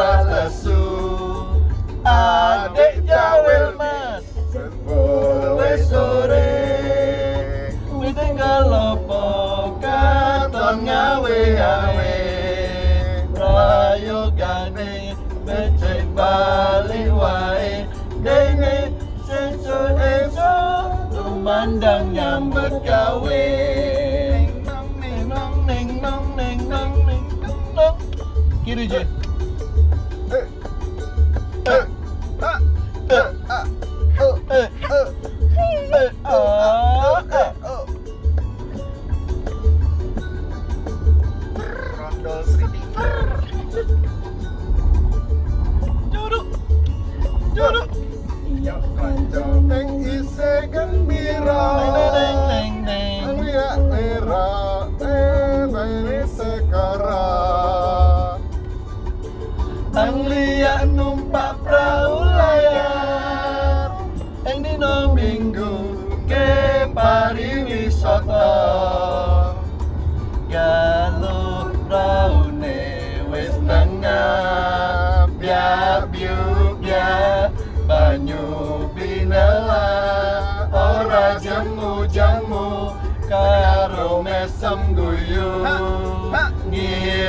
lumrah lesu Adik jawel mas. Sepuluh sore. Wis tinggal apa katon ngawe-awe Prayogane becek balik wae. Dene sesuk-esuk Tumandang nyambut gawe Nong neng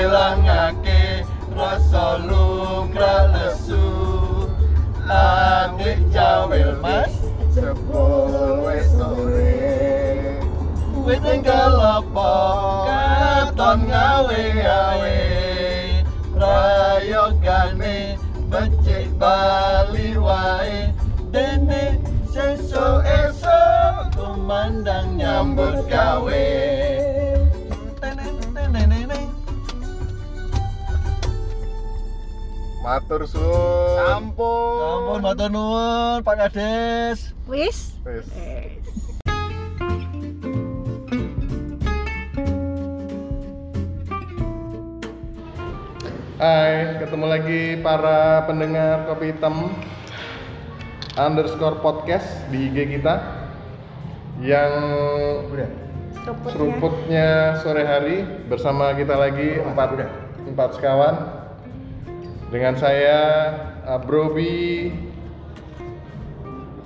Ngilangake rasa lumrah lesu. Adik jawel mas. Sepuluh wis sore. Wis tinggal apa katon ngawe-ngawe Prayogane becik bali wae. Dene sesuk-esuk Kumandang nyambut gawe Matur suwun Ampun, Sampun matur nuwun Pak Kades. Wis. Wis. Hai, ketemu lagi para pendengar Kopi Hitam underscore podcast di IG kita yang Seruputnya. seruputnya sore hari bersama kita lagi empat empat sekawan dengan saya uh, Brobi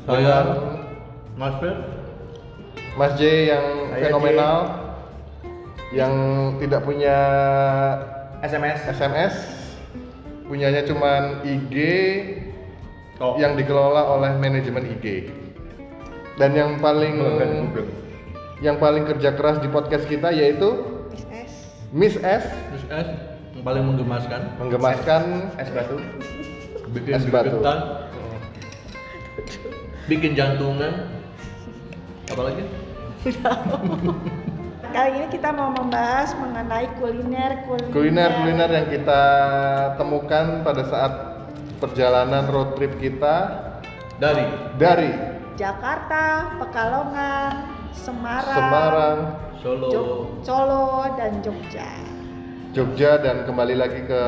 Saya Mas Fer. Mas J yang Saya fenomenal yang tidak punya SMS. SMS punyanya cuman IG Oh. yang dikelola oleh manajemen IG dan yang paling yang paling kerja keras di podcast kita yaitu SS. Miss S Terus es yang paling menggemaskan menggemaskan es batu. bikin Es batu. gregetan, bikin jantungan apalagi Kali ini kita mau membahas mengenai kuliner kuliner. kuliner-kuliner yang kita temukan pada saat perjalanan road trip kita dari dari Jakarta, Pekalongan, Semarang, Semarang, Solo Jog- Solo dan Jogja. Jogja dan kembali lagi ke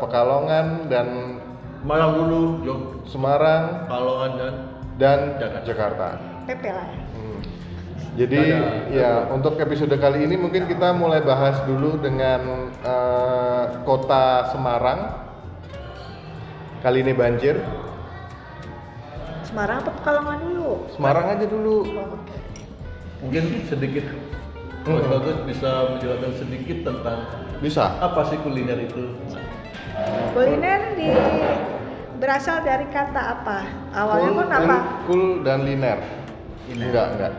Pekalongan dan Malang dulu Jog Semarang Kalongan dan dan Jakarta. Jakarta. PP lah ya. Hmm. Jadi Ada- ya untuk episode kali ini mungkin kita mulai bahas dulu dengan eh, kota Semarang. Kali ini banjir. Semarang apa Pekalongan dulu? Semarang aja dulu. Oh, oke. mungkin sedikit Hmm. Mas Bagus bisa menjelaskan sedikit tentang Bisa. apa sih kuliner itu Kuliner di berasal dari kata apa? Awalnya Kul, kan apa? kul dan liner. Enggak, enggak.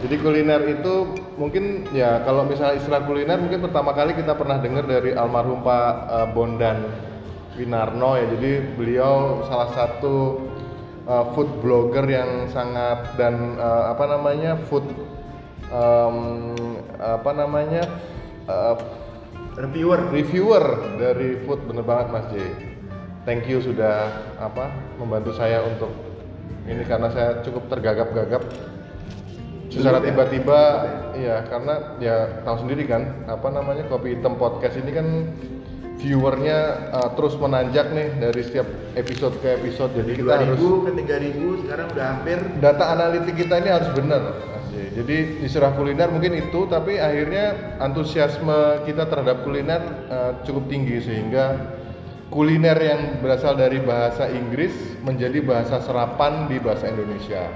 Jadi kuliner itu mungkin ya kalau misalnya istilah kuliner mungkin pertama kali kita pernah dengar dari almarhum Pak eh, Bondan Winarno ya. Jadi beliau salah satu eh, food blogger yang sangat dan eh, apa namanya food em, apa namanya uh, Reviewer. reviewer dari food bener banget Mas J. Thank you sudah apa membantu saya untuk ini karena saya cukup tergagap-gagap secara Dulu ya? tiba-tiba iya karena ya tahu sendiri kan apa namanya kopi hitam podcast ini kan viewernya uh, terus menanjak nih dari setiap episode ke episode jadi kita harus 2000 ke 3000 sekarang udah hampir data analitik kita ini harus benar J. jadi di surah kuliner mungkin itu tapi akhirnya antusiasme kita terhadap kuliner uh, cukup tinggi sehingga kuliner yang berasal dari bahasa Inggris menjadi bahasa serapan di bahasa Indonesia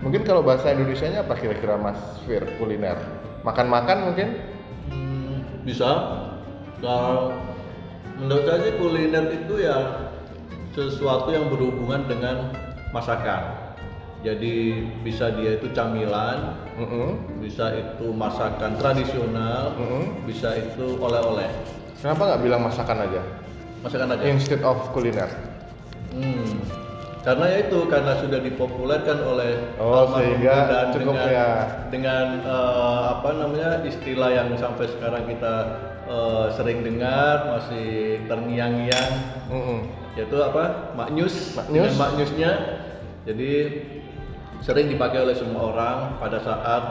mungkin kalau bahasa Indonesianya apa kira-kira Mas Fir kuliner makan-makan mungkin Hmm, bisa. Kalau menurut saya sih kuliner itu ya sesuatu yang berhubungan dengan masakan. Jadi bisa dia itu camilan, Mm-mm. bisa itu masakan tradisional, Mm-mm. bisa itu oleh-oleh. kenapa nggak bilang masakan aja Masakan aja. instead of kuliner Hmm. Karena ya itu karena sudah dipopulerkan oleh Oh, sehingga dan cukup dengan, ya. dengan eh, apa namanya istilah yang sampai sekarang kita eh, sering dengar masih terngiang-ngiang Mm-mm. yaitu apa maknyus Maknyus. maknyusnya jadi sering dipakai oleh semua orang pada saat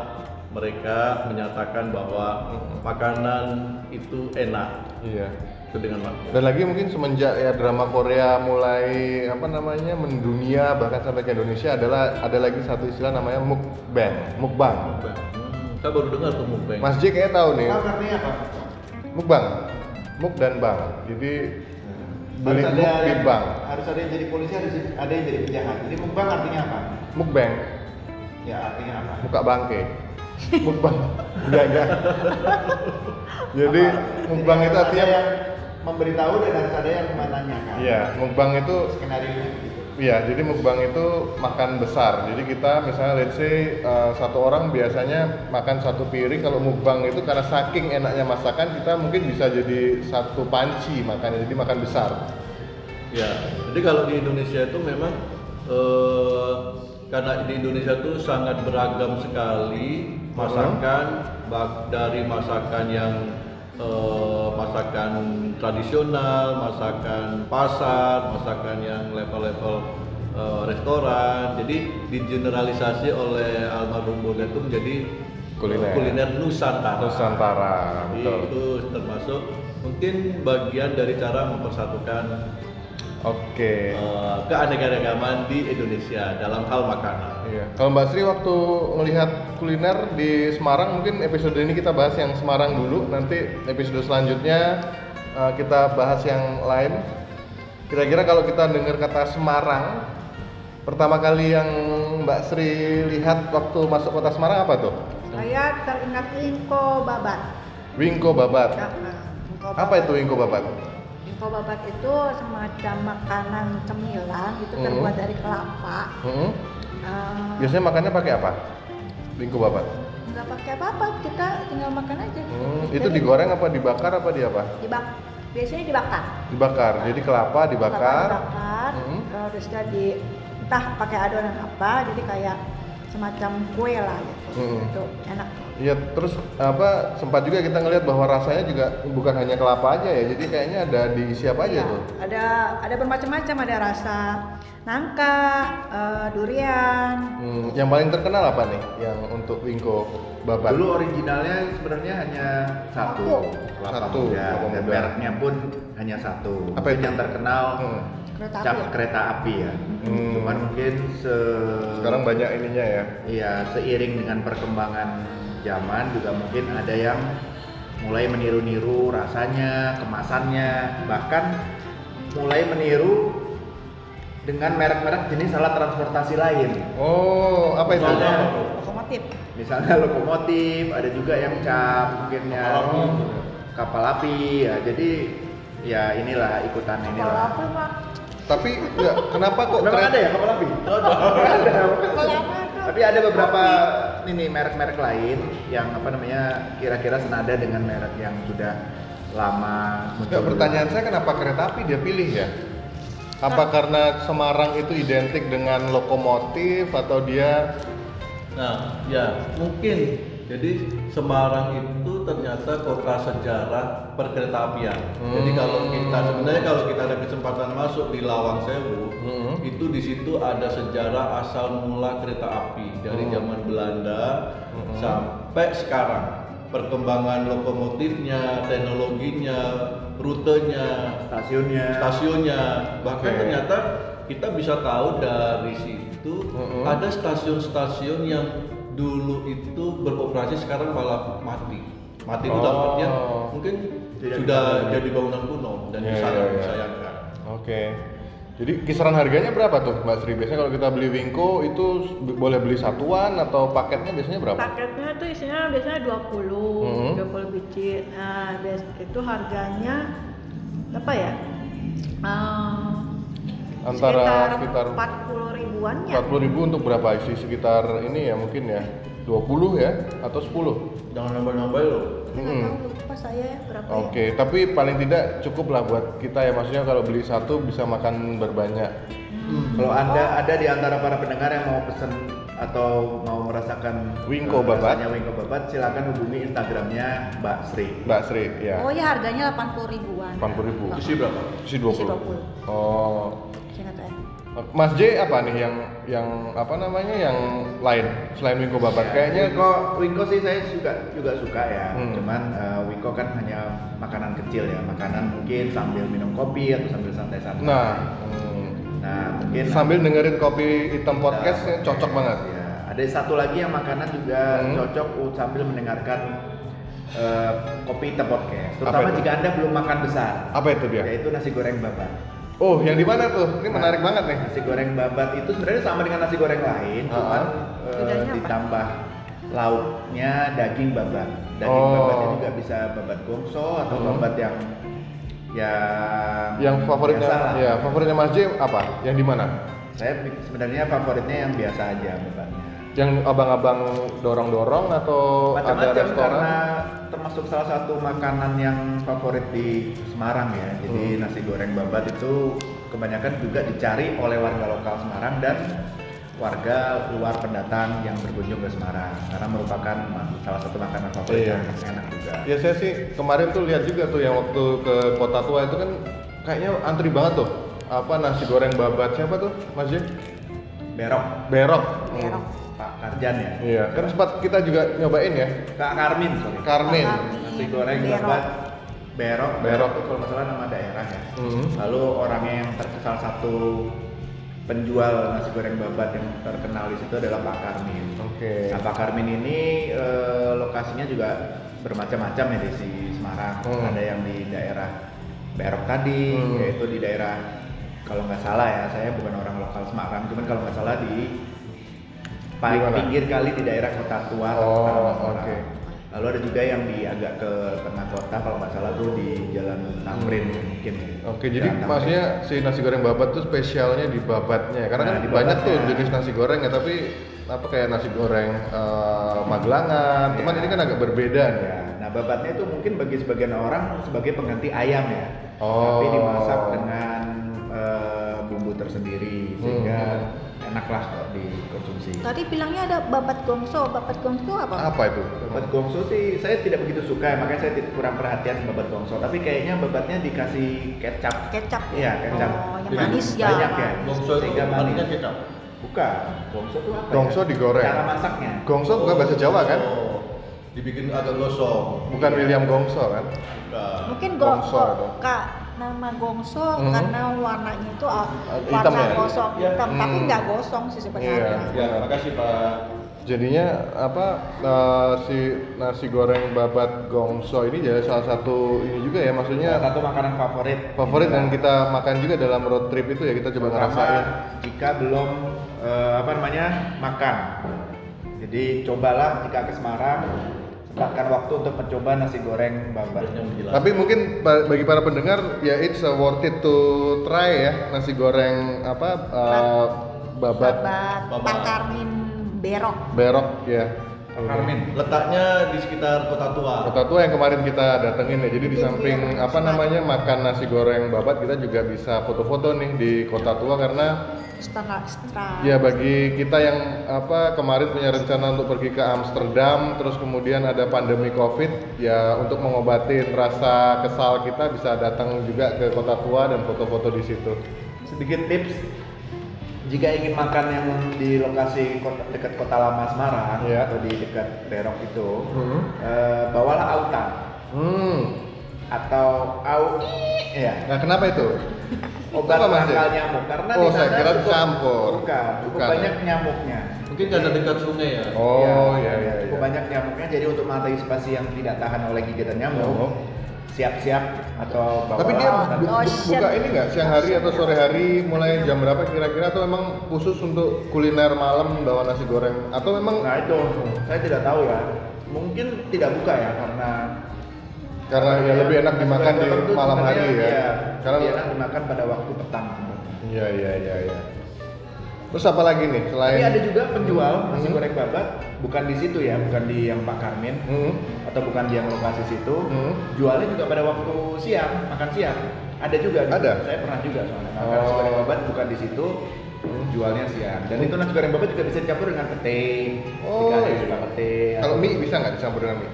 mereka menyatakan bahwa makanan itu enak iya itu dengan maknyus Dan lagi mungkin semenjak ya drama Korea mulai apa namanya mendunia bahkan sampai ke Indonesia adalah ada lagi satu istilah namanya mukbang, mukbang. Hmm, saya baru dengar tuh mukbang Mas J kayaknya tahu nih, Apa artinya apa? mukbang, muk dan bang. Jadi Harus ada muk di yang- bang, Harus ada yang jadi polisi, harus ada yang jadi penjahat. Jadi mukbang artinya apa? Mukbang, Ya artinya apa? muka bangke, mukbang. Enggak enggak. Jadi Apa? mukbang Jadi itu artinya ada yang memberitahu dan harus ada yang menanyakan. Iya, mukbang itu Skenario gitu. Iya, jadi mukbang itu makan besar. Jadi kita misalnya let's say uh, satu orang biasanya makan satu piring. Kalau mukbang itu karena saking enaknya masakan kita mungkin bisa jadi satu panci makannya. Jadi makan besar. Ya, jadi kalau di Indonesia itu memang eh, karena di Indonesia itu sangat beragam sekali masakan bak- dari masakan yang eh, masakan tradisional, masakan pasar, masakan yang level-level eh, restoran. Jadi digeneralisasi oleh almarhum Bonda itu menjadi eh, Kuliner. kuliner Nusantara. Nusantara, Jadi betul. itu termasuk mungkin bagian dari cara mempersatukan Oke. eh, keanekaragaman di Indonesia dalam hal makanan. Iya. Kalau Mbak Sri waktu melihat kuliner di Semarang, mungkin episode ini kita bahas yang Semarang dulu. Nanti episode selanjutnya uh, kita bahas yang lain. Kira-kira kalau kita dengar kata Semarang, pertama kali yang Mbak Sri lihat waktu masuk kota Semarang apa tuh? Saya teringat Wingko Babat. Wingko babat. Ya, nah, Wingko Apa itu wingko babat? Wingko Babat itu semacam makanan cemilan itu Hmm. terbuat dari kelapa. Hmm. Eh, Biasanya makannya pakai apa? Wingko babat. nggak pakai apa-apa, kita tinggal makan aja. Hmm, itu Jadi digoreng apa dibakar apa di apa? dibak biasanya dibakar. Dibakar. Jadi kelapa dibakar. Kelapa dibakar, Hmm. terus jadi entah pakai adonan apa, jadi kayak semacam kue lah gitu. Hmm. Itu enak. Iya, terus apa sempat juga kita ngelihat bahwa rasanya juga bukan hanya kelapa aja ya. Jadi kayaknya ada diisi apa aja Iya, tuh? Ada ada bermacam-macam, ada rasa nangka, eh, durian. Hmm, yang paling terkenal apa nih yang untuk wingko babat? Dulu originalnya sebenarnya hanya satu, Satu. kelapa Satu, muda, kelapa dan muda. mereknya pun hanya satu. Apa itu? yang terkenal Hmm, Kereta cap api. ya? kereta api ya. Hmm. Cuman mungkin se Sekarang banyak ininya ya. Iya, seiring dengan perkembangan zaman juga mungkin ada yang mulai meniru-niru rasanya, kemasannya, bahkan mulai meniru dengan merek-merek jenis alat transportasi lain. Oh, apa itu? Misalnya, Lokomotif. misalnya lokomotif, ada juga yang cap, mungkin yang Oh. kapal api, ya. Jadi ya inilah ikutan Kalau inilah. apa pak? Tapi enggak, kenapa kok Memang keren- ada ya kapal api? ada. Kalau apa tuh? Tapi ada beberapa ini merek-merek lain yang apa namanya kira-kira senada dengan merek yang sudah lama Enggak, pertanyaan saya kenapa kereta api dia pilih ya? Apa karena Semarang itu identik dengan lokomotif atau dia Nah, ya mungkin Jadi Semarang itu ternyata kota sejarah perkereta apian. Jadi kalau kita sebenarnya kalau kita ada kesempatan masuk di Lawang Sewu, Hmm. itu di situ ada sejarah asal mula kereta api dari zaman Belanda sampai sekarang. Perkembangan lokomotifnya, teknologinya, rutenya, stasiunnya stasiunnya bahkan Oke. ternyata kita bisa tahu dari situ Mm-mm. ada stasiun-stasiun yang dulu itu beroperasi sekarang malah mati mati itu Oh. dapatnya mungkin Tidak sudah jadi bangunan kuno dan itu iya, sangat iya. disayangkan Oke. Jadi kisaran harganya berapa tuh Mbak Sri? Biasanya kalau kita beli Wingko itu boleh beli satuan atau paketnya biasanya berapa? Paketnya tuh isinya biasanya 20, Hmm. 20 biji. Nah, bias- itu harganya apa ya? Eh, Antara sekitar 40 ribuan ya. 40 ribu untuk berapa isi sekitar ini ya mungkin ya 20 ya atau 10? jangan nambah-nambah loh Nggak Mm-mm. tahu lupa saya ya berapa ya. Oke, tapi paling tidak cukup lah buat kita ya maksudnya kalau beli satu bisa makan berbanyak. kalau anda ada di antara para pendengar yang mau pesen atau mau merasakan Wingko eh, babat. Wingko babat silakan hubungi instagramnya Mbak Sri Mbak Sri ya. Oh ya harganya 80 ribuan. 80 ribu. isi berapa Isi 20. Isi 20. Oh. Mas J apa nih yang yang apa namanya yang lain selain Wingko babat? Ya, Kayaknya Wingko, Wingko sih saya juga juga suka ya. Hmm. Cuman eh, Wingko kan hanya makanan kecil ya, makanan mungkin sambil minum kopi atau sambil santai-santai. nah hmm, nah mungkin sambil dengerin kopi hitam podcast Nah, cocok banget. Ya, ada satu lagi yang makanan juga Hmm. cocok uh, sambil mendengarkan eh, kopi hitam podcast. Terutama jika anda belum makan besar, Apa itu dia? yaitu nasi goreng babat. Oh, yang di mana tuh? Ini menarik Nah, banget nih. Nasi goreng babat itu sebenarnya sama dengan nasi goreng lain, Ah. cuman eh, Bedanya apa? ditambah lauknya daging babat. Daging Oh. babatnya juga bisa babat gongso atau Hmm. babat yang yang Yang favoritnya biasa lah. ya, favoritnya Mas J apa? Yang di mana? Saya sebenarnya favoritnya yang biasa aja babatnya. Yang abang-abang dorong-dorong atau ada Macam-macam restoran? karena termasuk salah satu makanan yang favorit di Semarang ya. Jadi Hmm. nasi goreng babat itu kebanyakan juga dicari oleh warga lokal Semarang dan warga luar pendatang yang berkunjung ke Semarang karena merupakan salah satu makanan favorit Iya. yang enak juga. Ya saya sih kemarin tuh lihat juga tuh yang waktu ke Kota Tua itu kan kayaknya antri banget tuh. Apa nasi goreng babat siapa tuh Mas J? Berok, Berok. Berok. Karjan ya. Iya, kan sempat kita juga nyobain ya. Kak Karmin, sorry. Karmin. Nasi goreng Berok. babat Berok, Berok. itu kalau nggak salah nama daerah ya. Mhm. Lalu orangnya yang terkenal satu penjual nasi goreng babat yang terkenal di situ adalah Pak Karmin. Oke. Nah, Pak Karmin ini eh, lokasinya juga bermacam-macam ya di si Semarang. Hmm. Ada yang di daerah Berok tadi, Hmm. yaitu di daerah kalau nggak salah ya, saya bukan orang lokal Semarang, cuman kalau nggak salah di paling Di mana? pinggir kali di daerah Kota Tua Oh, oke. Lalu ada juga yang di agak ke tengah kota kalau nggak salah tuh di Jalan Tamrin mungkin. ya. Oke, jadi Jalan Tamrin. maksudnya si nasi goreng babat tuh spesialnya di babatnya. Karena Nah, kan di banyak tuh jenis nasi goreng ya, tapi apa kayak nasi goreng eh, Magelangan. Cuman Ya. ini kan agak berbeda nih. Ya, nah babatnya itu mungkin bagi sebagian orang sebagai pengganti ayam ya. Oh. Tapi dimasak dengan eh, bumbu tersendiri sehingga Hmm. enak lah kalau dikonsumsi. Tadi bilangnya ada babat gongso. Babat gongso apa? Apa itu? Babat gongso sih saya tidak begitu suka ya, makanya saya kurang perhatian babat gongso. Tapi kayaknya babatnya dikasih kecap. Kecap. Iya, kecap. Oh, yang Jadi manis ya. Banyak ya. gongso itu Sehingga manis. artinya kecap Bukan. Gongso itu apa? Gongso ya? digoreng. Cara masaknya. Gongso bukan bahasa Jawa kan? Oh, dibikin agak gosong Bukan Iya. William Gongso kan? bukan Mungkin Gongso gongso. itu. Nama gongso Mhm. karena warnanya itu Hitam warna ya? gosong Iya. hitam, tapi Hmm. nggak gosong sih sebenarnya. Iya. ya makasih pak Jadinya apa eh, si nasi goreng babat gongso ini jadi salah satu ini juga ya maksudnya Salah satu makanan favorit. favorit dan kita makan juga dalam road trip itu ya kita coba Terutama ngerasain. jika belum eh, apa namanya makan. Jadi cobalah jika ke Semarang sempatkan waktu untuk mencoba nasi goreng babat. Tapi mungkin ba- bagi para pendengar ya it's a worth it to try ya nasi goreng apa eh, babat Babat, Babat. Pak Karmin Berok. berok ya. Karmin. letaknya di sekitar kota tua Kota tua yang kemarin kita datengin ya. Jadi di samping apa namanya makan nasi goreng babat kita juga bisa foto-foto nih di Kota Tua karena setengah extra. Ya bagi kita yang apa kemarin punya rencana untuk pergi ke Amsterdam, terus kemudian ada pandemi COVID, ya untuk mengobatin rasa kesal kita bisa datang juga ke Kota Tua dan foto-foto di situ. sedikit tips jika ingin makan yang di lokasi kota, dekat kota lama Semarang Iya. atau di dekat Berok itu Hmm. eh, bawalah autan Hmm. atau au ya Nah kenapa itu? Obat Apa, nyamuk karena Oh, di sana saya kira cukup- campur. bukan cukup Bukan. banyak nyamuknya Mungkin karena dekat sungai ya. Oh Iya, ya ya. cukup ya. banyak nyamuknya jadi untuk mengantisipasi yang tidak tahan oleh gigitan nyamuk Oh. siap-siap atau bawa Tapi dia bu- bu- Lotion. buka ini nggak siang hari atau sore hari mulai jam berapa kira-kira atau memang khusus untuk kuliner malam bawa nasi goreng atau memang nah itu saya tidak tahu ya mungkin tidak buka ya karena karena ya lebih enak nasi dimakan di malam hari ya? iya, Karena lebih enak dimakan pada waktu petang Iya iya iya iya. Terus apa lagi nih selain tapi ada juga penjual nasi Hmm. goreng babat bukan di situ ya bukan di yang Pak Karmin Hmm. atau bukan di yang lokasi situ Hmm. jualnya juga pada waktu siang makan siang ada juga gitu. Ada? saya pernah juga soalnya makan Oh. nasi goreng babat bukan di situ jualnya siang dan itu nasi goreng babat juga bisa dicampur dengan pete Oh, iya. suka pete Kalau mie bisa nggak dicampur dengan mie?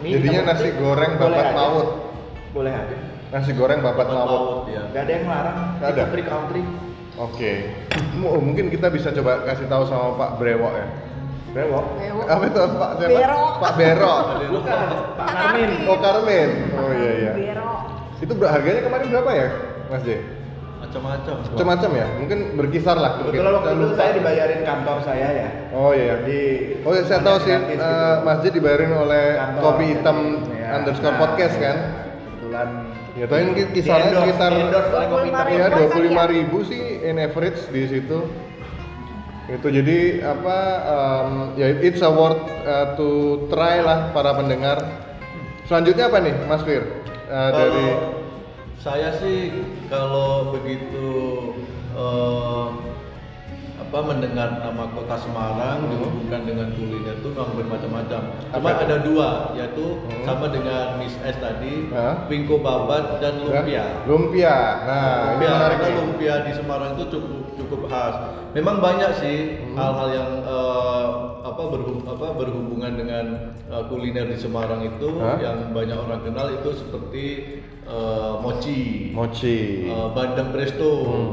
Mie Jadinya nasi goreng babat maut. boleh aja Nasi goreng babat maut. maut, ya. Gak ada yang larang Nggak ada? country country Oke. M- oh, mungkin kita bisa coba kasih tahu sama Pak Brewok ya. brewok Bewok. Apa itu Pak siapa? Berok. Pak Berok. bukan Pak Pak Karmin Karmin. Oh Karmen. Oh iya iya. Berok. Itu harganya kemarin berapa ya, Mas J? Macam-macam. Macam-macam ya? Mungkin berkisar lah. mungkin. kebetulan waktu Saya itu lupa. saya dibayarin kantor saya ya Oh iya. jadi Oh ya, saya tahu sih gratis eh, gitu. Mas J dibayarin oleh Kantor, Kopi jadi, Hitam ya. underscore Nah, podcast ya, kan? kebetulan Ya, tapi mungkin kisarannya di-endorse- sekitar Hitam. ya dua puluh lima ribu sih in average di situ. Itu jadi apa? em, ya it's a worth uh, to try lah para pendengar. Selanjutnya apa nih, Mas Fir? Eh, Kalau dari saya sih kalau begitu eh, apa mendengar nama kota Semarang Hmm. dihubungkan dengan kuliner itu memang bermacam-macam. Cuma Apa ada dua yaitu Hmm. sama dengan Miss S tadi, Hah? Wingko Babat dan Lumpia. Lumpia. Nah, ini Lumpia, menarik karena nih. lumpia di Semarang itu cukup cukup khas. Memang banyak sih Hmm. hal-hal yang eh, apa, berhub- apa berhubungan dengan eh, kuliner di Semarang itu Hah? yang banyak orang kenal itu seperti eh, mochi, Mochi. eh, bandeng presto. Hmm.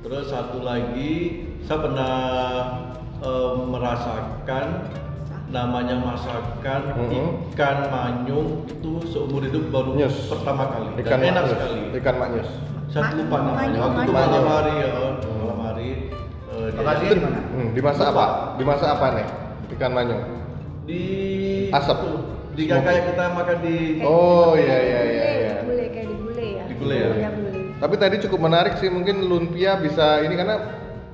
Terus satu lagi saya pernah eh, merasakan namanya masakan Mhm. ikan manyung itu seumur hidup baru Nyus. pertama kali Ikan dan enak sekali Ikan maknyus. saya lupa namanya waktu itu malam hari ya malam hari eh, dia- Lokasinya di mana? Hmm, dimasak Lupa. apa? Dimasak apa nih? Ikan manyung. di Asap. di kayak kita makan di Oh, Kayak iya, iya, iya, iya. kayak di gulai ya. Di gulai ya? Iya. Tapi tadi cukup menarik sih mungkin lumpia bisa ini karena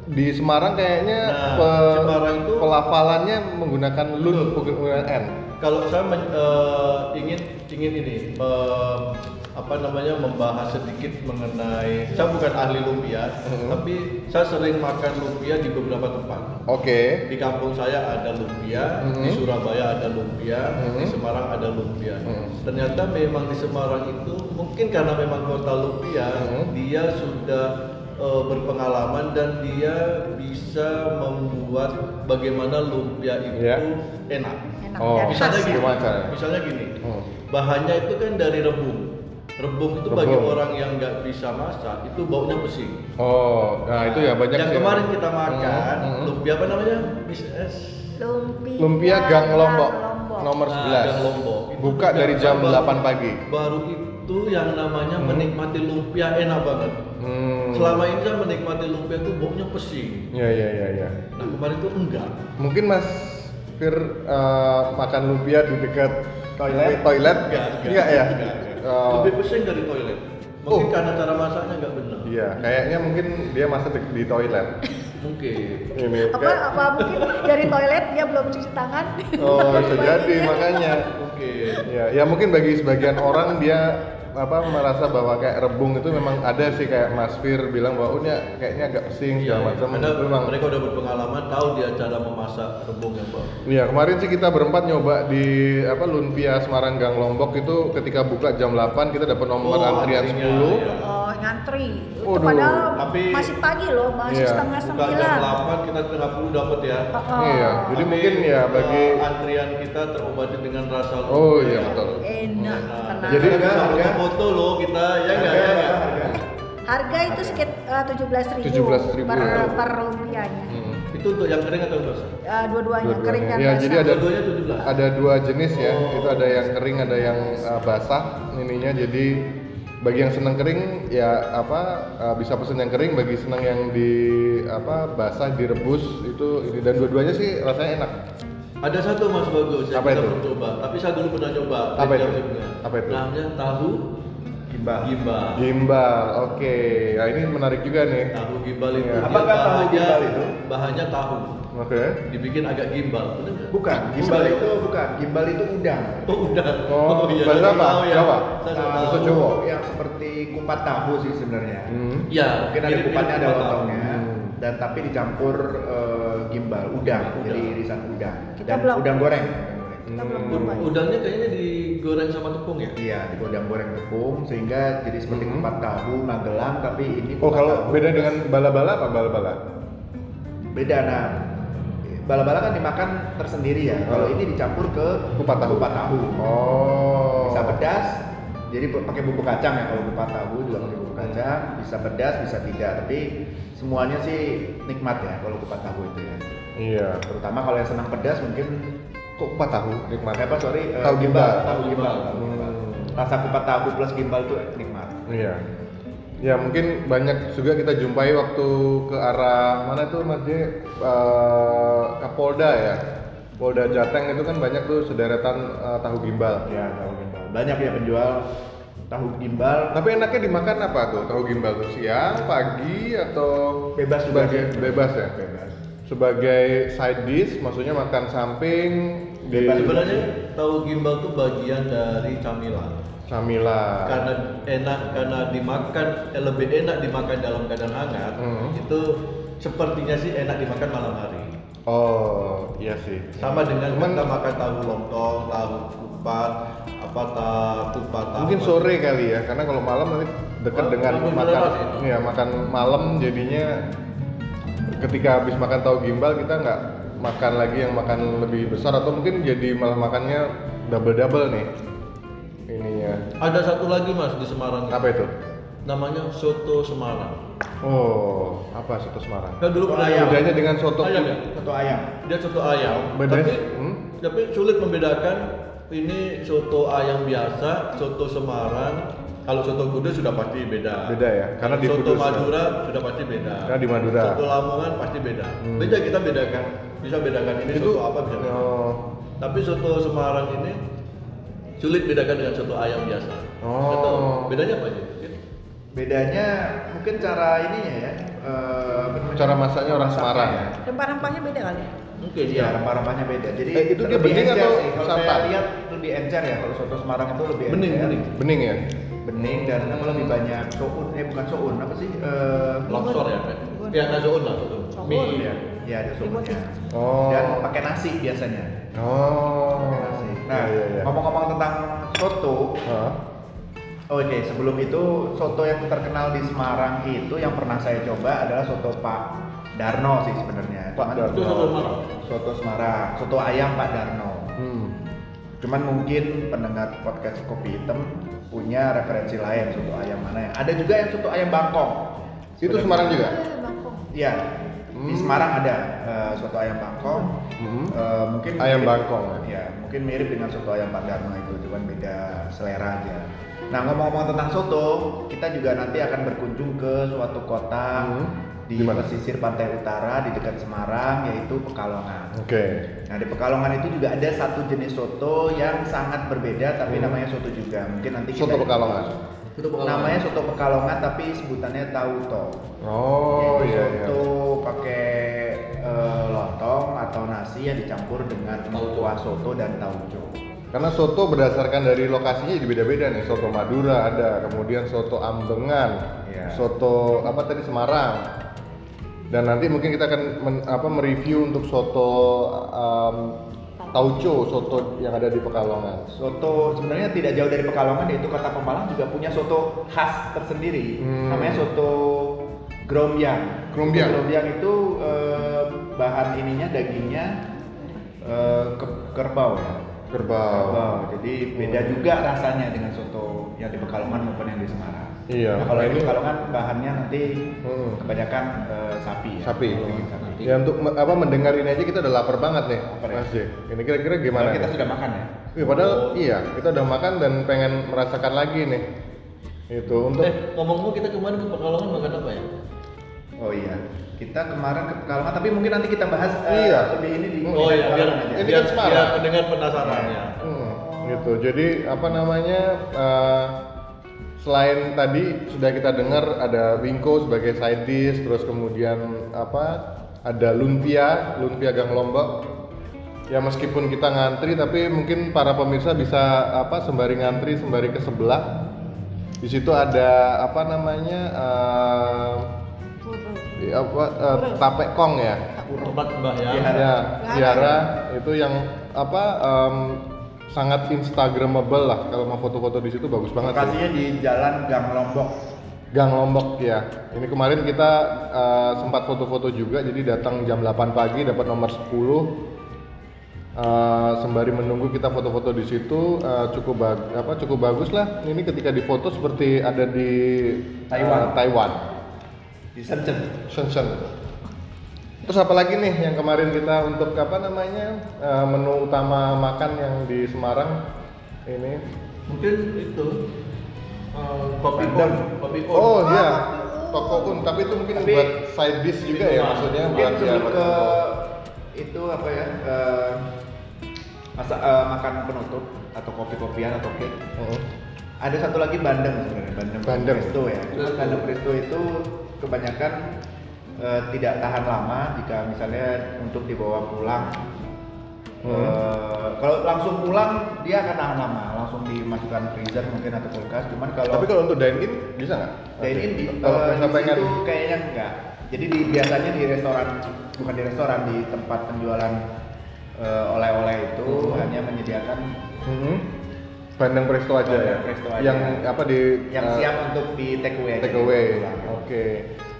di Semarang kayaknya Nah, pe- Semarang itu- pelafalannya menggunakan lun menggunakan n. kalau saya eh, ingin ingin ini eh, apa namanya membahas sedikit mengenai saya bukan ahli lumpia Mhm. tapi saya sering makan lumpia di beberapa tempat Oke. di kampung saya ada lumpia, di Mhm. Surabaya ada lumpia, di Mhm. Semarang ada lumpia. Mhm. Ternyata memang di Semarang itu mungkin karena memang kota lumpia, Mhm. dia sudah eh, berpengalaman dan dia bisa membuat bagaimana lumpia itu Ya. enak. Enak Oh, Misalnya gini, ya. Misalnya gini, Hmm. bahannya itu kan dari rebung. Rebung itu bagi Rebung. orang yang nggak bisa masak itu baunya pesing. Oh, nah itu ya banyak Yang sih. kemarin kita makan, Hmm, hmm. lumpia apa namanya? Miss S. Lumpia, Lumpia Gang Lombok, Lombok. nomor Nah, 11. Gang Lombok. Itu Buka dari jam baru- 8 pagi. Baru itu yang namanya Hmm. menikmati lumpia enak banget. Hmm. Selama ini saya menikmati lumpia itu baunya pesing. Ya ya ya ya. Nah kemarin itu enggak. Mungkin Mas Fir eh, makan lumpia di dekat Toilet? Toilet? Enggak, Enggak ya? Enggak, enggak. Oh. Lebih pesing dari toilet. Mungkin Oh. karena cara masaknya enggak benar. Iya, kayaknya mungkin dia masak di, di toilet. Mungkin. Ini Apa kayak- apa mungkin dari toilet dia belum cuci tangan. Oh, bisa jadi makanya. Mungkin. Ya, ya mungkin bagi sebagian orang dia apa merasa bahwa kayak rebung itu memang ada sih kayak Mas Fir bilang bahwa oh ini kayaknya agak pesing Iya, segala macam karena memang mereka udah berpengalaman, tahu dia cara memasak rebung yang. Iya kemarin sih kita berempat nyoba di apa Lumpia Semarang Gang Lombok itu ketika buka jam 8 kita dapat nomor Oh, antrian antrinya, 10 iya. Oh, ngantri. Itu padahal tapi- masih pagi loh, masih Iya. setengah Buka sembilan. jam 8 kita setengah 10 dapat ya. Oh, oh. Iya, jadi Tapi, mungkin ya bagi eh, antrian kita terobati dengan rasa Oh, iya, betul. Enak, Enak. tenang. Jadi harga- foto loh kita, ya nggak Harga ya nggak? berapa harga? Harga itu sekitar tujuh belas ribu, 17.000 per, ya. per lumpianya. Hmm. Itu untuk yang kering atau basah? Eh, dua-duanya, Dua-duanya. kering dan Iya, basah. jadi ada Dua-duanya 17. ada dua jenis ya Oh. itu ada yang kering ada yang uh, basah ininya jadi bagi yang senang kering ya apa uh, bisa pesen yang kering bagi senang yang di apa basah direbus itu ini dan dua-duanya sih rasanya enak Ada satu mas bagus yang Apa kita itu? belum coba, tapi saya dulu pernah coba. Apa itu? Apa itu? Namanya tahu Gimbal. gimbal. gimbal oke nah ini menarik juga nih Tahu gimbal itu Iya. dia Apakah tahu bahannya- gimbal itu? Bahannya tahu, oke dibikin agak gimbal, benar nggak? Bukan, gimbal itu bukan, gimbal itu udang. Oh udah. Oh, iya, bahasa apa? tahu ya. Jawa? Tahu. Jawa. yang seperti kupat tahu sih sebenarnya. hmm. Ya, Mungkin ada kupatnya ada lontongnya Hmm. dan tapi dicampur eh, gimbal udang, Udang. jadi irisan udang Kita dan belum- udang goreng. Kita belum Hmm. coba ya. Udangnya kayaknya digoreng sama tepung ya? Iya, di udang goreng tepung sehingga jadi seperti Hmm. kupat tahu Magelang tapi ini oh kalau tahu beda dengan bala-bala apa bala-bala beda nah bala-bala kan dimakan tersendiri ya. Kalau Oh. ini dicampur ke Kupat tahu. Kupat tahu. oh Bisa pedas, jadi pakai bumbu kacang ya kalau kupat tahu juga pakai bumbu kacang. Bisa pedas, bisa tidak. Tapi semuanya sih nikmat ya kalau kupat tahu itu ya. iya Terutama kalau yang senang pedas mungkin kok kupat tahu nikmat apa sorry eh, Tahu gimbal. tahu gimbal. Hmm. Rasa kupat tahu plus gimbal itu nikmat. Iya. Ya mungkin banyak juga kita jumpai waktu ke arah mana tuh Mas J? Eh, Kapolda ya. Polda Jateng itu kan banyak tuh sederetan eh, tahu gimbal. Ya tahu gimbal. Banyak ya penjual tahu gimbal. Tapi enaknya dimakan apa tuh tahu gimbal tuh siang, pagi atau Bebas juga sebagai sih. bebas ya? Bebas. Sebagai side dish, maksudnya makan samping Bebas Sebenarnya tahu gimbal tuh bagian dari camilan. Samila. Karena enak, karena dimakan eh, lebih enak dimakan dalam keadaan hangat. Hmm. Itu sepertinya sih enak dimakan malam hari. Oh, iya sih. Sama dengan Cuman- kita makan tahu lontong, tahu kupat, apa tahu kupat tahu. Mungkin sore kali ya, karena kalau malam nanti dekat Oh, dengan makan, ya? ya makan malam jadinya ketika habis makan tahu gimbal kita nggak makan lagi yang makan lebih besar atau mungkin jadi malah makannya double double nih ininya. Ada satu lagi mas di Semarang. Apa itu? Namanya soto Semarang. Oh, apa soto Semarang? Kan dulu Soto ayam. Bedanya dengan soto ayam ya? Soto ayam. Dia soto ayam. Bedanya? Tapi, Hmm? tapi sulit membedakan ini soto ayam biasa, soto Semarang. Kalau soto Kudus sudah pasti beda. Beda ya, karena di soto Kudus ya. Madura sudah pasti beda. Karena di Madura. Soto Lamongan pasti beda. Hmm. Beda kita bedakan. Bisa bedakan ini soto apa bisa bedakan. Oh, Tapi soto Semarang ini sulit bedakan dengan soto ayam biasa. Oh. Tahu, bedanya apa aja? Bedanya mungkin cara ininya ya. eh, namanya? Cara masaknya orang Masaknya Semarang. ya. Rempah-rempahnya beda kali. Mungkin Iya, ya. rempah-rempahnya beda. Jadi Eh, itu dia bening atau sih. Kalau santan? saya lihat lebih encer ya. Kalau soto Semarang itu lebih Bening, encer. bening. bening ya? Bening dan apa lebih banyak soun eh bukan soun apa sih? Eh, Longsor ya. kan? Ya nggak soun lah soto. Mie. ya, ya ada sounnya. Oh. Dan pakai nasi biasanya. Oh. Pakai nasi. Nah, Iya, iya. ngomong-ngomong tentang soto, Hah? Oke, sebelum itu soto yang terkenal di Semarang itu yang pernah saya coba adalah soto Pak Darno sih sebenarnya. Pak Darno. Itu soto Semarang. Soto Semarang, soto ayam Pak Darno. Hmm. Cuman mungkin pendengar podcast Kopi Hitam punya referensi lain soto ayam mana ya. Ada juga yang soto ayam Bangkok. Itu Semarang juga? Bangkok. Iya. Di Hmm. Semarang ada eh, soto ayam Bangkok. Hmm. Eh, mungkin Ayam mirip- Bangkok. Ya, mungkin mirip dengan soto ayam Pak Darno itu, cuman beda selera aja. Nah, ngomong-ngomong tentang soto, kita juga nanti akan berkunjung ke suatu kota Hmm. Di Di mana? pesisir pantai utara di dekat Semarang yaitu Pekalongan. Oke. Nah, di Pekalongan itu juga ada satu jenis soto yang sangat berbeda tapi Hmm. namanya soto juga. Mungkin nanti kita Soto Pekalongan. Soto Pekalongan. Namanya soto Pekalongan tapi sebutannya tauto. Oh Yaitu iya iya. soto pakai eh, lontong atau nasi yang dicampur dengan kuah soto dan tauco. Karena soto berdasarkan dari lokasinya jadi beda-beda nih. Soto Madura ada, kemudian soto Ambengan, Iya. soto apa tadi Semarang. Dan nanti mungkin kita akan men- apa mereview untuk soto um, tauco, soto yang ada di Pekalongan. Soto sebenarnya tidak jauh dari Pekalongan yaitu kota Pemalang juga punya soto khas tersendiri. Hmm. Namanya soto. Grombyang. Soto grombyang itu eh, bahan ininya dagingnya eh, ke- kerbau ya. Kerbau. Kerbau. Jadi beda juga rasanya dengan soto yang di Pekalongan maupun yang di Semarang. Iya. Nah, kalau Ini- Pekalongan bahannya nanti Hmm. kebanyakan eh, sapi. Ya. Sapi. Daging sapi. Ya untuk apa mendengar ini aja kita udah lapar banget nih, Lapar ya? Mas. Ini kira-kira Padahal gimana? kita nih? sudah makan ya. Iya, padahal iya, kita udah makan dan pengen merasakan lagi nih. Itu untuk Eh, ngomong-ngomong kita kemarin ke Pekalongan makan apa ya? Oh iya, kita kemarin ke Pekalongan, tapi mungkin nanti kita bahas eh, Iya. lebih ini di Oh iya, biar, aja. Ini biar, kan Semarang. biar pendengar penasaran ya. Hmm, gitu. Jadi apa namanya? eh, selain tadi sudah kita dengar ada wingko sebagai side dish, terus kemudian apa? Ada lumpia, lumpia gang lombok. Ya meskipun kita ngantri, tapi mungkin para pemirsa bisa apa sembari ngantri sembari ke sebelah. Di situ ada apa namanya? eh, Buru. apa eh, tape kong ya? Tempat Mbah ya. Iya. Ya, Tiara itu yang apa em, sangat instagramable lah kalau mau foto-foto di situ bagus banget sih. Lokasinya di Jalan Gang Lombok. Gang Lombok ya. Ini kemarin kita eh, sempat foto-foto juga jadi datang jam 8 pagi dapat nomor 10. Eh, sembari menunggu kita foto-foto di situ eh, cukup bag- apa cukup bagus lah. Ini ketika difoto seperti ada di Taiwan. Taiwan. Di Shenzhen. Shenzhen. Terus apa lagi nih yang kemarin kita untuk apa namanya eh, menu utama makan yang di Semarang ini? Mungkin itu eh, kopi on, kopi. Oh iya, toko un. Tapi itu mungkin Tapi- buat side dish juga ya maksudnya Mungkin buat ya, ke toko. itu apa ya? eh, masa eh, makan penutup atau kopi-kopian atau cake. Heeh. Ada satu lagi bandeng sebenarnya, bandeng, Bandeng. presto ya. Bandeng presto itu kebanyakan eh, tidak tahan lama jika misalnya untuk dibawa pulang. Eh, kalau langsung pulang dia akan tahan lama, langsung dimasukkan freezer mungkin atau kulkas. Cuman kalau Tapi kalau untuk dine in bisa nggak? dine in di, kalau eh, misalnya di pengen situ kayaknya enggak. Jadi di, biasanya di restoran bukan di restoran di tempat penjualan eh, oleh-oleh itu Hmm. hanya menyediakan Mhm. bandeng presto aja Bandeng ya. presto aja. Yang apa di yang eh, siap untuk di take away. take away. Oke. Ya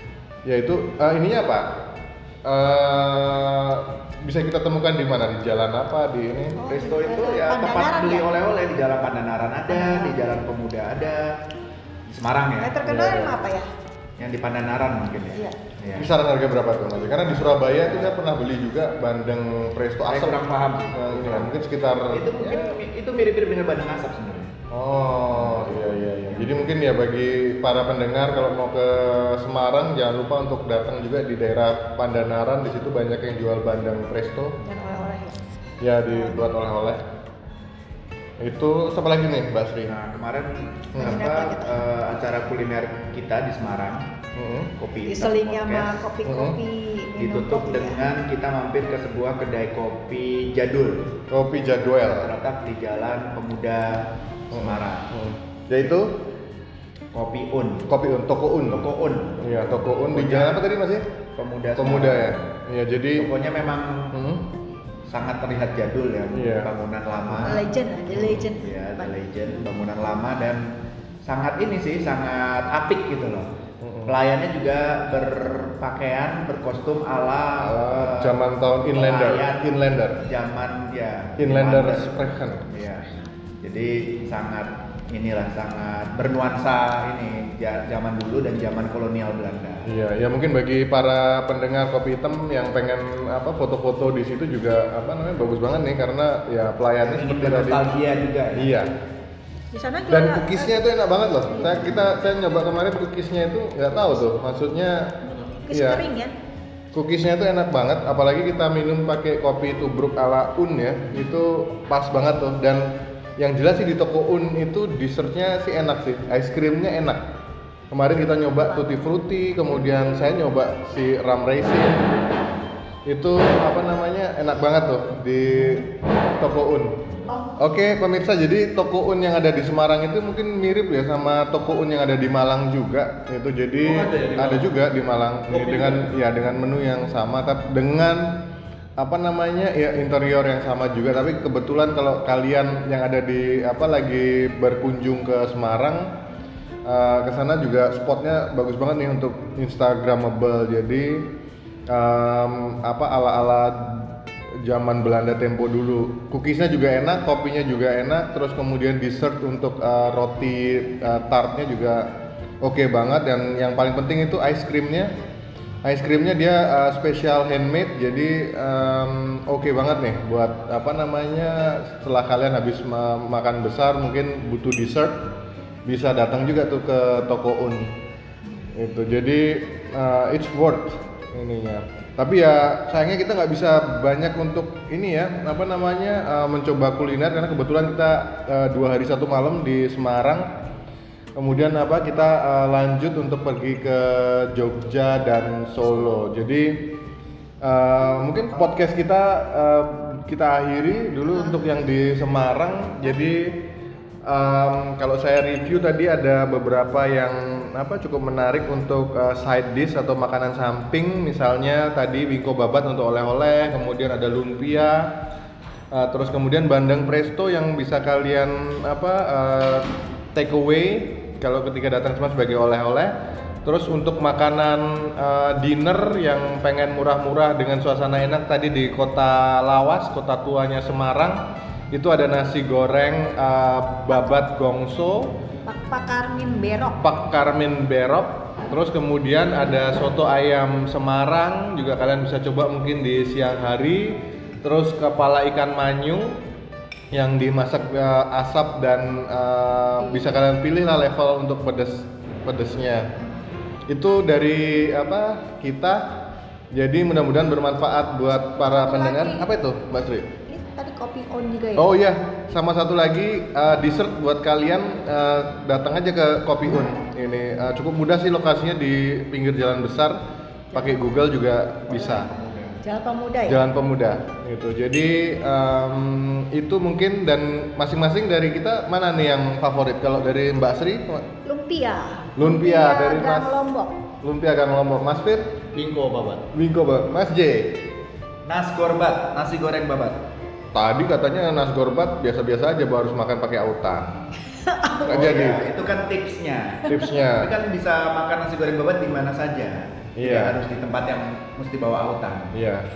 itu eh, ininya apa? Eh, bisa kita temukan di mana? Di jalan apa? Di ini? Oh, Resto itu ya tempat Pandanaran beli ya? oleh-oleh di Jalan Pandanaran ada, di Jalan Pemuda ada, di Semarang ya. Yang terkenal iya. apa ya? Yang di Pandanaran mungkin ya. Iya. Iya. Kisaran harga berapa tuh Mas? Karena di Surabaya itu saya pernah beli juga bandeng presto Saya asam. kurang paham ya, mungkin sekitar Itu mungkin itu mirip-mirip dengan bandeng asap sebenarnya. Oh iya iya iya. Jadi mungkin ya bagi para pendengar kalau mau ke Semarang jangan lupa untuk datang juga di daerah Pandanaran. Di situ banyak yang jual bandeng presto. Dan oleh-oleh ya. Ya dibuat oleh-oleh. Itu apa lagi nih, Mbak Sri? Nah, kemarin Hmm. apa eh, acara kuliner kita di Semarang, Mm-mm. kopi selingi sama kopi-kopi. minum ditutup kopi ya. dengan kita mampir ke sebuah kedai kopi jadul Kopi Jadwel. terletak di Jalan Pemuda Semarang. Hmm. Yaitu Kopi Un, kopi un, toko un. Toko Un, Iya, toko un di jalan apa tadi Mas ya? Pemuda. Pemuda ya. Iya, jadi Tokonya memang Hmm. Sangat terlihat jadul ya, Iya. bangunan lama. Legend the legend. Ya, the legend, bangunan lama dan sangat ini sih, sangat apik gitu loh. Pelayannya juga berpakaian, berkostum ala Ala eh, zaman tahun inlander, pelayan inlander. Zaman ya. Inlander Inlander. Sprechen. Iya. Jadi sangat inilah sangat bernuansa ini zaman dulu dan zaman kolonial Belanda. Iya, ya mungkin bagi para pendengar kopi hitam yang pengen apa foto-foto di situ juga apa namanya bagus banget nih karena ya pelayannya seperti tadi. bernostalgia juga ya. Iya. Di sana juga Dan cookiesnya itu enak banget loh. Saya kita saya nyoba kemarin cookiesnya itu nggak tahu tuh. Maksudnya Cookies iya. kering ya. Cookiesnya itu enak banget, apalagi kita minum pakai kopi tubruk ala Un ya, itu pas banget tuh. Dan yang jelas sih di toko Un itu dessertnya sih enak sih, ice creamnya enak. Kemarin kita nyoba tutti frutti, kemudian saya nyoba si rum raisin. Itu apa namanya enak banget tuh di toko Un. Oke pemirsa, jadi toko Un yang ada di Semarang itu mungkin mirip ya sama toko Un yang ada di Malang juga. Itu jadi Oh, ada ya di ada juga di Malang Kopi dengan ya dengan menu yang sama, tapi dengan apa namanya ya interior yang sama juga. Tapi kebetulan kalau kalian yang ada di apa lagi berkunjung ke Semarang eh, ke sana juga spotnya bagus banget nih untuk Instagramable. Jadi em, apa ala-ala zaman Belanda tempo dulu. Cookiesnya juga enak, kopinya juga enak, terus kemudian dessert untuk eh, roti eh, tartnya juga oke banget dan yang paling penting itu ice creamnya. Ice creamnya dia eh, special handmade, jadi em, oke banget nih buat apa namanya setelah kalian habis ma- makan besar mungkin butuh dessert bisa datang juga tuh ke toko Un. Itu jadi uh, it's worth ininya. Tapi ya sayangnya kita nggak bisa banyak untuk ini ya apa namanya uh, mencoba kuliner karena kebetulan kita uh, dua hari satu malam di Semarang kemudian apa kita uh, lanjut untuk pergi ke Jogja dan Solo. Jadi uh, mungkin podcast kita uh, kita akhiri dulu untuk yang di Semarang. Jadi Um, kalau saya review tadi ada beberapa yang apa cukup menarik untuk uh, side dish atau makanan samping. Misalnya tadi wingko babat untuk oleh-oleh kemudian ada lumpia uh, terus kemudian bandeng presto yang bisa kalian apa uh, take away kalau ketika datang semua sebagai oleh-oleh terus untuk makanan uh, dinner yang pengen murah-murah dengan suasana enak tadi di kota Lawas kota tuanya Semarang itu ada nasi goreng uh, babat gongso, Pak Pak Karmin Berok. pak karmin berok, terus kemudian ada soto ayam Semarang juga kalian bisa coba mungkin di siang hari, terus kepala ikan manyung yang dimasak uh, asap dan uh, bisa kalian pilih lah level untuk pedes pedesnya. Itu dari apa kita. Jadi mudah-mudahan bermanfaat buat para Satu pendengar. lagi. Apa itu, Mbak Sri? Ini tadi kopi on juga ya. Oh iya, sama satu lagi uh, dessert buat kalian uh, datang aja ke Kopi Un. Ini uh, cukup mudah sih lokasinya di pinggir jalan besar. Pakai Google juga bisa. Jalan Pemuda ya. Jalan Pemuda gitu. Jadi em, itu mungkin dan masing-masing dari kita mana nih yang favorit? Kalau dari Mbak Sri, Lumpia. Lumpia dari Gang Mas- Lombok. Lumpia Gang Lombok, Mas Fir, Bingko babat. Wingko, Bang. Mas J. Nas gorbat, nasi goreng babat. Tadi katanya nas gorbat biasa-biasa aja baru harus makan pakai autan. Oh jadi. iya, itu kan tipsnya. Tipsnya. Tapi kan bisa makan nasi goreng babat di mana saja. Tidak Iya. harus di tempat yang mesti bawa autan. Iya.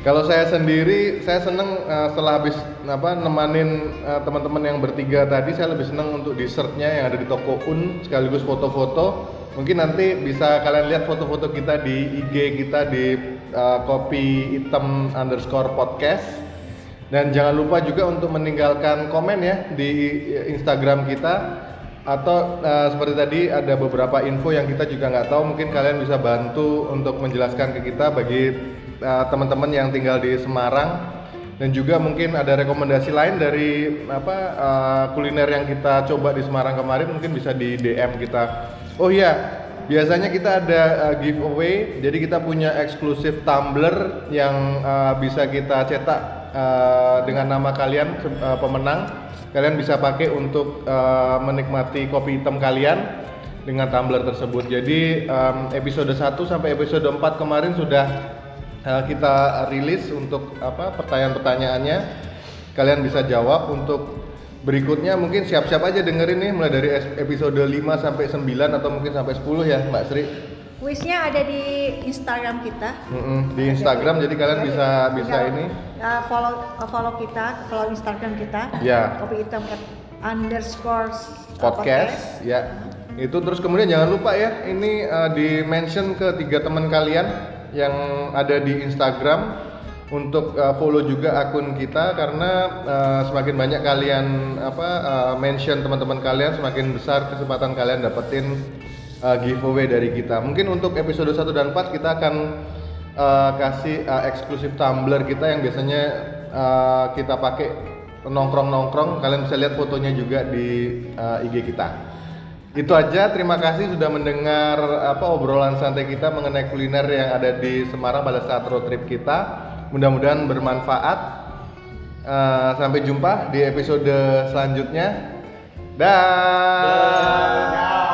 Kalau saya sendiri, saya seneng eh, setelah habis apa nemanin eh, teman-teman yang bertiga tadi, saya lebih seneng untuk dessertnya yang ada di toko Un sekaligus foto-foto. Mungkin nanti bisa kalian lihat foto-foto kita di IG kita di eh, kopi hitam underscore podcast. Dan jangan lupa juga untuk meninggalkan komen ya di Instagram kita atau eh, seperti tadi ada beberapa info yang kita juga nggak tahu. Mungkin kalian bisa bantu untuk menjelaskan ke kita bagi eh, teman-teman yang tinggal di Semarang. Dan juga mungkin ada rekomendasi lain dari apa eh, kuliner yang kita coba di Semarang kemarin mungkin bisa di DM kita. Oh iya biasanya kita ada eh, giveaway. Jadi kita punya eksklusif tumbler yang eh, bisa kita cetak eh, dengan nama kalian eh, pemenang kalian bisa pakai untuk eh, menikmati kopi hitam kalian dengan tumbler tersebut. Jadi em, episode 1 sampai episode 4 kemarin sudah eh, kita rilis untuk apa pertanyaan-pertanyaannya. Kalian bisa jawab untuk berikutnya mungkin siap-siap aja dengerin nih mulai dari episode 5 sampai 9 atau mungkin sampai 10 ya, Mbak Sri. Kuisnya ada di Instagram kita. Mm-mm, di Instagram jadi kalian Jadi, bisa bisa tinggal, ini uh, follow uh, follow kita, follow Instagram kita. Ya. Kopi hitam at- underscore podcast ya itu terus kemudian jangan lupa ya ini uh, di mention ke tiga teman kalian yang ada di Instagram untuk uh, follow juga akun kita karena uh, semakin banyak kalian apa uh, mention teman-teman kalian semakin besar kesempatan kalian dapetin uh, giveaway dari kita. Mungkin untuk episode 1 dan 4 kita akan uh, kasih uh, eksklusif tumbler kita yang biasanya uh, kita pakai nongkrong-nongkrong. Kalian bisa lihat fotonya juga di uh, IG kita. Itu aja. Terima kasih sudah mendengar apa obrolan santai kita mengenai kuliner yang ada di Semarang pada saat road trip kita. Mudah-mudahan bermanfaat. Eh, sampai jumpa di episode selanjutnya. Dah.